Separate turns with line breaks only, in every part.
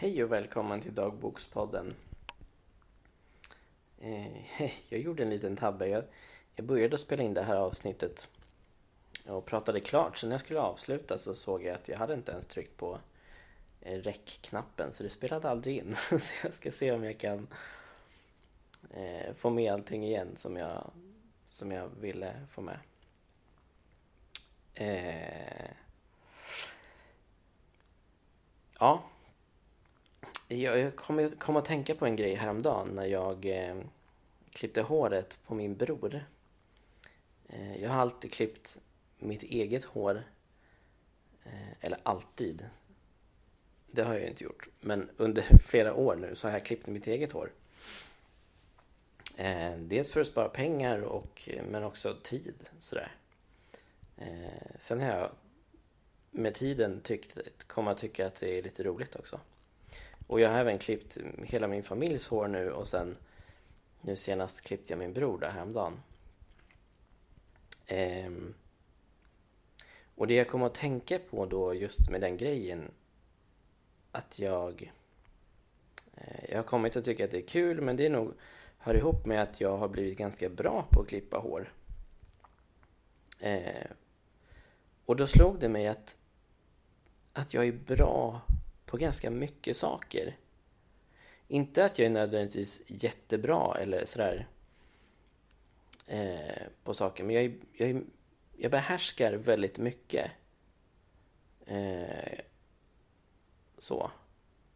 Hej och välkommen till Dagbokspodden. Eh, jag gjorde en liten tabbe. Jag, jag började spela in det här avsnittet och pratade klart. Så när jag skulle avsluta så såg jag att jag hade inte ens tryckt på eh, räckknappen så det spelade aldrig in. Så jag ska se om jag kan eh, få med allting igen som jag, som jag ville få med. Eh, ja, jag kom, kom att tänka på en grej häromdagen när jag eh, klippte håret på min bror. Eh, jag har alltid klippt mitt eget hår. Eh, eller alltid. Det har jag inte gjort. Men under flera år nu så har jag klippt mitt eget hår. Eh, dels för att spara pengar och, eh, men också tid. Sådär. Eh, sen har jag med tiden tyckt, att tycka att det är lite roligt också. Och jag har även klippt hela min familjs hår nu och sen nu senast klippte jag min bror där häromdagen. Ehm, och det jag kom att tänka på då just med den grejen att jag eh, jag har kommit att tycka att det är kul men det är nog hör ihop med att jag har blivit ganska bra på att klippa hår. Eh, och då slog det mig att att jag är bra på ganska mycket saker. Inte att jag är nödvändigtvis jättebra eller sådär eh, på saker, men jag, är, jag, är, jag behärskar väldigt mycket. Eh, så.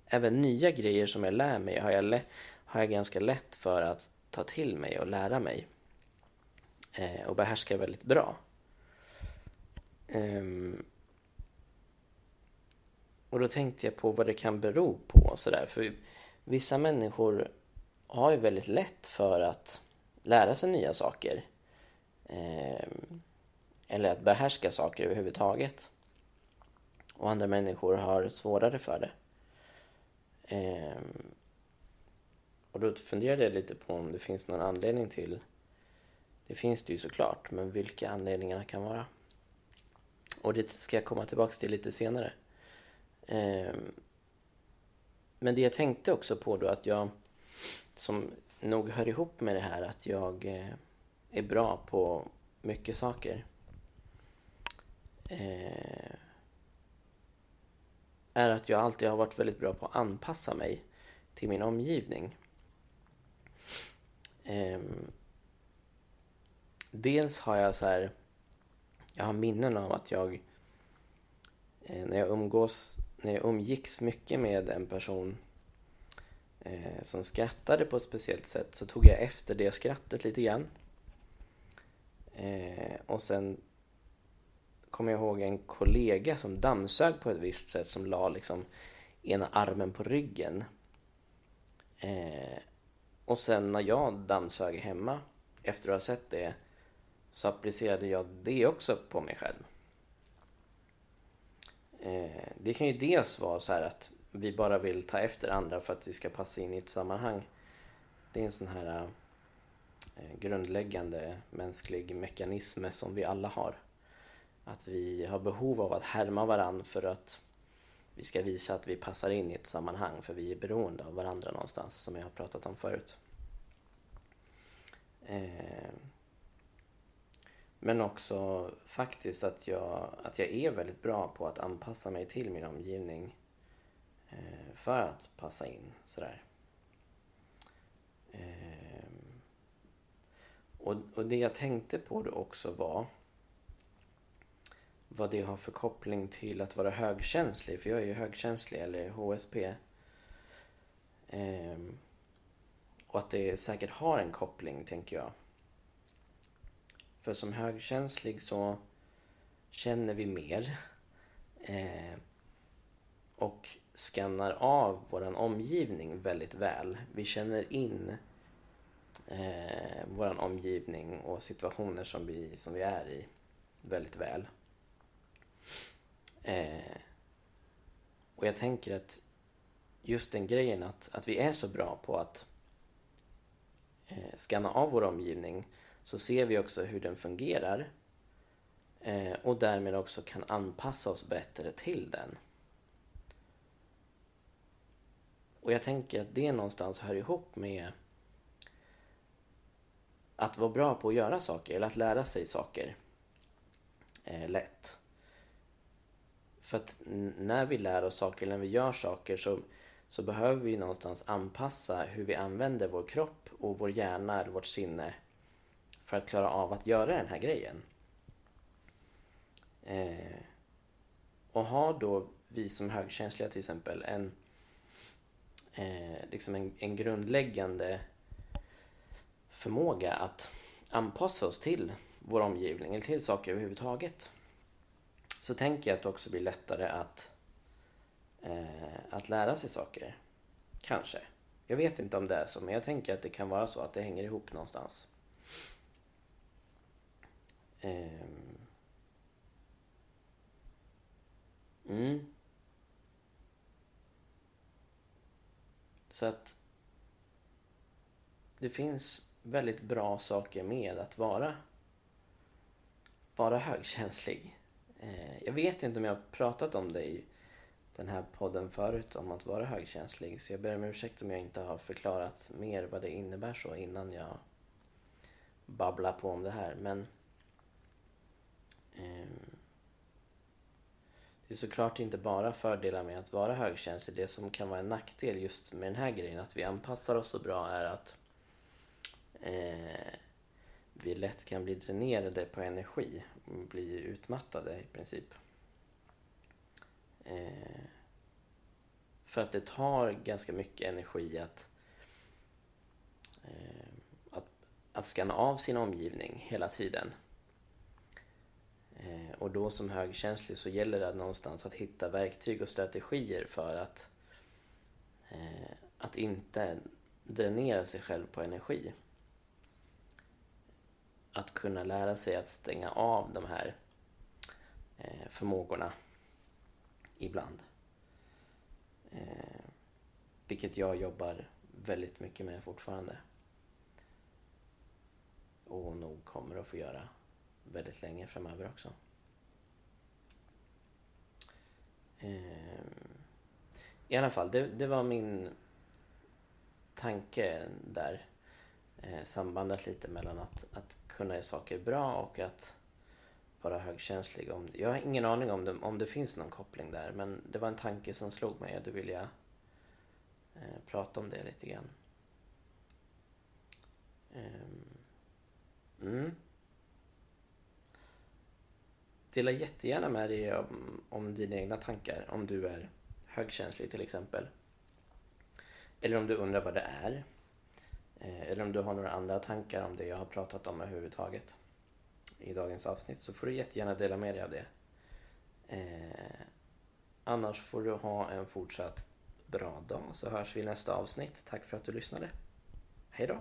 Även nya grejer som jag lär mig har jag, har jag ganska lätt för att ta till mig och lära mig. Eh, och behärskar väldigt bra. Um, och då tänkte jag på vad det kan bero på och sådär. För vissa människor har ju väldigt lätt för att lära sig nya saker. Eh, eller att behärska saker överhuvudtaget. Och andra människor har svårare för det. Eh, och då funderade jag lite på om det finns någon anledning till det finns det ju såklart, men vilka anledningarna kan vara. Och det ska jag komma tillbaka till lite senare. Ehm, men det jag tänkte också på då att jag, som nog hör ihop med det här, att jag eh, är bra på mycket saker. Ehm, är att jag alltid har varit väldigt bra på att anpassa mig till min omgivning. Ehm, dels har jag så här, jag har minnen av att jag eh, när jag umgås när jag umgicks mycket med en person eh, som skrattade på ett speciellt sätt så tog jag efter det skrattet lite grann. Eh, och sen kommer jag ihåg en kollega som dammsög på ett visst sätt som la liksom ena armen på ryggen. Eh, och sen när jag dammsög hemma efter att ha sett det så applicerade jag det också på mig själv. Eh, det kan ju dels vara så här att vi bara vill ta efter andra för att vi ska passa in i ett sammanhang. Det är en sån här eh, grundläggande mänsklig mekanism som vi alla har. Att vi har behov av att härma varandra för att vi ska visa att vi passar in i ett sammanhang för vi är beroende av varandra någonstans som jag har pratat om förut. Eh, men också faktiskt att jag, att jag är väldigt bra på att anpassa mig till min omgivning eh, för att passa in sådär. Eh, och, och det jag tänkte på då också var vad det har för koppling till att vara högkänslig. För jag är ju högkänslig, eller HSP. Eh, och att det säkert har en koppling, tänker jag. För som högkänslig så känner vi mer. Eh, och skannar av vår omgivning väldigt väl. Vi känner in eh, vår omgivning och situationer som vi, som vi är i väldigt väl. Eh, och jag tänker att just den grejen att, att vi är så bra på att eh, skanna av vår omgivning så ser vi också hur den fungerar eh, och därmed också kan anpassa oss bättre till den. och jag tänker att det någonstans hör ihop med att vara bra på att göra saker eller att lära sig saker eh, lätt. För att när vi lär oss saker, när vi gör saker så, så behöver vi någonstans anpassa hur vi använder vår kropp och vår hjärna eller vårt sinne för att klara av att göra den här grejen. Eh, och har då vi som högkänsliga till exempel en, eh, liksom en, en grundläggande förmåga att anpassa oss till vår omgivning eller till saker överhuvudtaget så tänker jag att det också blir lättare att, eh, att lära sig saker. Kanske. Jag vet inte om det är så, men jag tänker att det kan vara så att det hänger ihop någonstans. Ehm. Mm. Så att det finns väldigt bra saker med att vara, vara högkänslig. Ehm, jag vet inte om jag har pratat om det i den här podden förut, om att vara högkänslig. Så jag ber om ursäkt om jag inte har förklarat mer vad det innebär så innan jag babblar på om det här. Men Ehm, det är såklart inte bara fördelar med att vara högkänslig. Det som kan vara en nackdel just med den här grejen, att vi anpassar oss så bra, är att eh, vi lätt kan bli dränerade på energi och bli utmattade i princip. Eh, för att det tar ganska mycket energi att, eh, att, att skanna av sin omgivning hela tiden. Eh, och då som högkänslig så gäller det någonstans att hitta verktyg och strategier för att, eh, att inte dränera sig själv på energi att kunna lära sig att stänga av de här eh, förmågorna ibland. Vilket jag jobbar väldigt mycket med fortfarande. Och nog kommer att få göra väldigt länge framöver också. Eh, I alla fall, det, det var min tanke där. Eh, sambandet lite mellan att, att kunna göra saker bra och att vara högkänslig. Om, jag har ingen aning om det, om det finns någon koppling där men det var en tanke som slog mig och då vill jag eh, prata om det lite grann. Ehm, mm. Dela jättegärna med dig om, om dina egna tankar om du är högkänslig till exempel. Eller om du undrar vad det är. Eh, eller om du har några andra tankar om det jag har pratat om överhuvudtaget i dagens avsnitt så får du jättegärna dela med dig av det. Eh, annars får du ha en fortsatt bra dag så hörs vi i nästa avsnitt. Tack för att du lyssnade. Hej då!